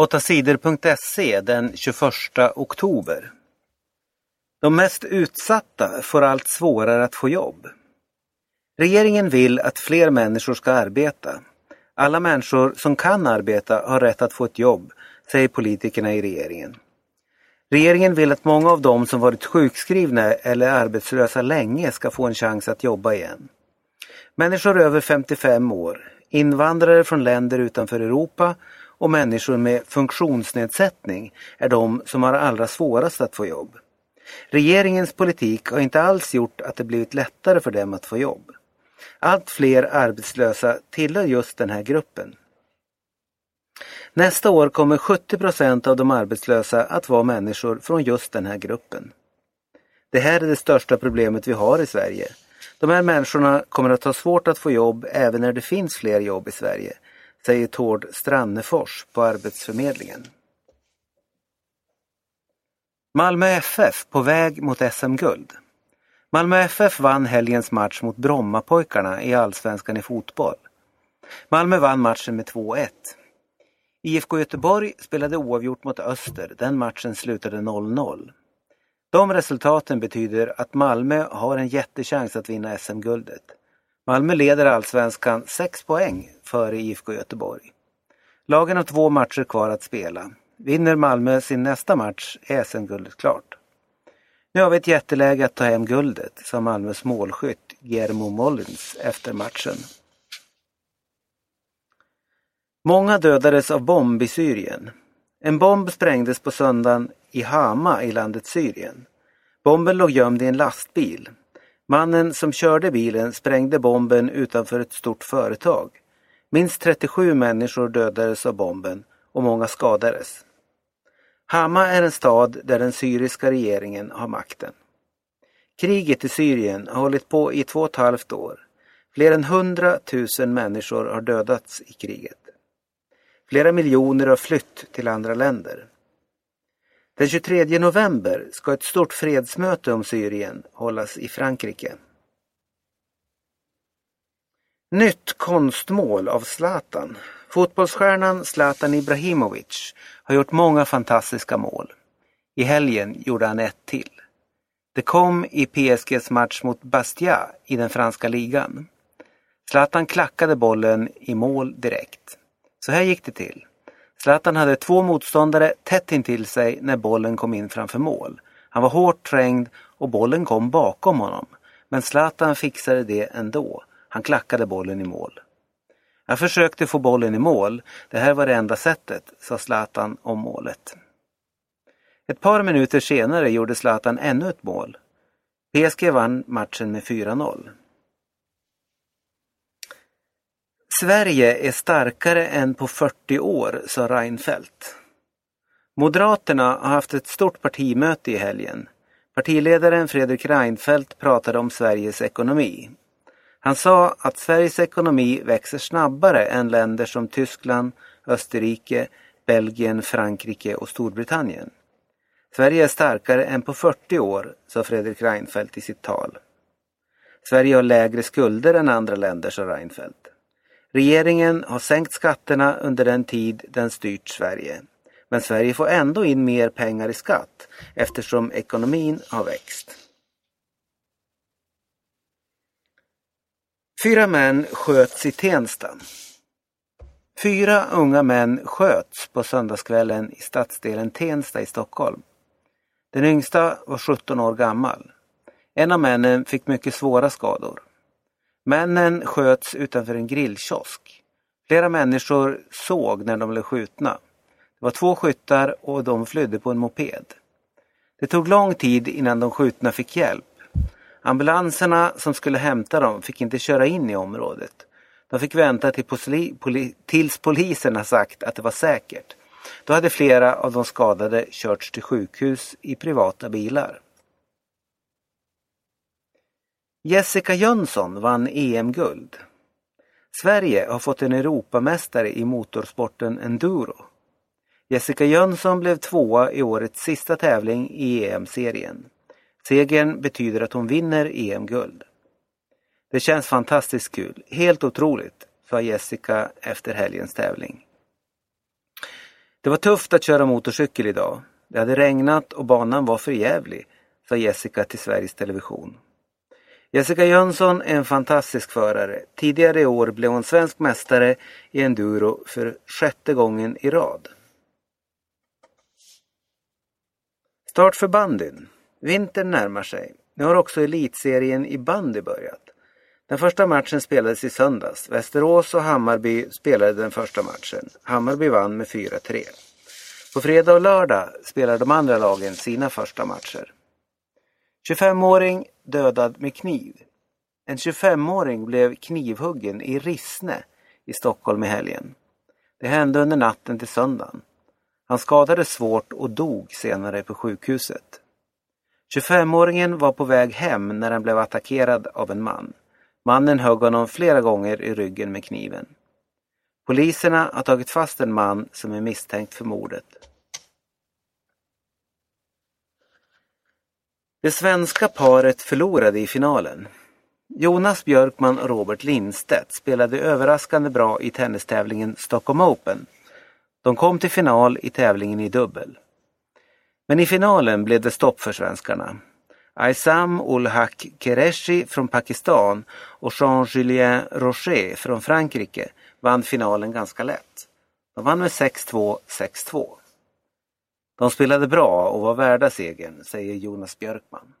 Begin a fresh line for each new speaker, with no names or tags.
8sidor.se den 21 oktober. De mest utsatta får allt svårare att få jobb. Regeringen vill att fler människor ska arbeta. Alla människor som kan arbeta har rätt att få ett jobb, säger politikerna i regeringen. Regeringen vill att många av dem som varit sjukskrivna eller arbetslösa länge ska få en chans att jobba igen. Människor över 55 år, invandrare från länder utanför Europa och människor med funktionsnedsättning är de som har allra svårast att få jobb. Regeringens politik har inte alls gjort att det blivit lättare för dem att få jobb. Allt fler arbetslösa tillhör just den här gruppen. Nästa år kommer 70 procent av de arbetslösa att vara människor från just den här gruppen. Det här är det största problemet vi har i Sverige. De här människorna kommer att ha svårt att få jobb även när det finns fler jobb i Sverige, säger Tord Strannefors på Arbetsförmedlingen. Malmö FF på väg mot SM-guld. Malmö FF vann helgens match mot Brommapojkarna i Allsvenskan i fotboll. Malmö vann matchen med 2-1. IFK Göteborg spelade oavgjort mot Öster. Den matchen slutade 0-0. De resultaten betyder att Malmö har en jättechans att vinna SM-guldet. Malmö leder allsvenskan 6 poäng före IFK Göteborg. Lagen har två matcher kvar att spela. Vinner Malmö sin nästa match är SM-guldet klart. Nu har vi ett jätteläge att ta hem guldet, sa Malmös målskytt Guillermo Mollins efter matchen. Många dödades av bomb i Syrien. En bomb sprängdes på söndagen i Hama i landet Syrien. Bomben låg gömd i en lastbil. Mannen som körde bilen sprängde bomben utanför ett stort företag. Minst 37 människor dödades av bomben och många skadades. Hama är en stad där den syriska regeringen har makten. Kriget i Syrien har hållit på i två och ett halvt år. Fler än 100 000 människor har dödats i kriget. Flera miljoner har flytt till andra länder. Den 23 november ska ett stort fredsmöte om Syrien hållas i Frankrike. Nytt konstmål av Zlatan. Fotbollsstjärnan Zlatan Ibrahimovic har gjort många fantastiska mål. I helgen gjorde han ett till. Det kom i PSGs match mot Bastia i den franska ligan. Zlatan klackade bollen i mål direkt. Så här gick det till. Zlatan hade två motståndare tätt intill sig när bollen kom in framför mål. Han var hårt trängd och bollen kom bakom honom. Men Zlatan fixade det ändå. Han klackade bollen i mål. Jag försökte få bollen i mål. Det här var det enda sättet, sa Zlatan om målet. Ett par minuter senare gjorde Zlatan ännu ett mål. PSG vann matchen med 4-0. Sverige är starkare än på 40 år, sa Reinfeldt. Moderaterna har haft ett stort partimöte i helgen. Partiledaren Fredrik Reinfeldt pratade om Sveriges ekonomi. Han sa att Sveriges ekonomi växer snabbare än länder som Tyskland, Österrike, Belgien, Frankrike och Storbritannien. Sverige är starkare än på 40 år, sa Fredrik Reinfeldt i sitt tal. Sverige har lägre skulder än andra länder, sa Reinfeldt. Regeringen har sänkt skatterna under den tid den styrt Sverige. Men Sverige får ändå in mer pengar i skatt eftersom ekonomin har växt. Fyra män sköts i Tensta. Fyra unga män sköts på söndagskvällen i stadsdelen Tensta i Stockholm. Den yngsta var 17 år gammal. En av männen fick mycket svåra skador. Männen sköts utanför en grillkiosk. Flera människor såg när de blev skjutna. Det var två skyttar och de flydde på en moped. Det tog lång tid innan de skjutna fick hjälp. Ambulanserna som skulle hämta dem fick inte köra in i området. De fick vänta till poli poli tills poliserna sagt att det var säkert. Då hade flera av de skadade körts till sjukhus i privata bilar. Jessica Jönsson vann EM-guld. Sverige har fått en Europamästare i motorsporten enduro. Jessica Jönsson blev tvåa i årets sista tävling i EM-serien. Segern betyder att hon vinner EM-guld. Det känns fantastiskt kul, helt otroligt, sa Jessica efter helgens tävling. Det var tufft att köra motorcykel idag. Det hade regnat och banan var för jävlig, sa Jessica till Sveriges Television. Jessica Jönsson är en fantastisk förare. Tidigare i år blev hon svensk mästare i enduro för sjätte gången i rad. Start för bandyn. Vintern närmar sig. Nu har också elitserien i bandy börjat. Den första matchen spelades i söndags. Västerås och Hammarby spelade den första matchen. Hammarby vann med 4-3. På fredag och lördag spelar de andra lagen sina första matcher. 25-åring dödad med kniv. En 25-åring blev knivhuggen i Rissne i Stockholm i helgen. Det hände under natten till söndagen. Han skadades svårt och dog senare på sjukhuset. 25-åringen var på väg hem när han blev attackerad av en man. Mannen högg honom flera gånger i ryggen med kniven. Poliserna har tagit fast en man som är misstänkt för mordet. Det svenska paret förlorade i finalen. Jonas Björkman och Robert Lindstedt spelade överraskande bra i tennistävlingen Stockholm Open. De kom till final i tävlingen i dubbel. Men i finalen blev det stopp för svenskarna. Aysam ul Haq Qureshi från Pakistan och Jean-Julien Rocher från Frankrike vann finalen ganska lätt. De vann med 6-2, 6-2. De spelade bra och var värda segern, säger Jonas Björkman.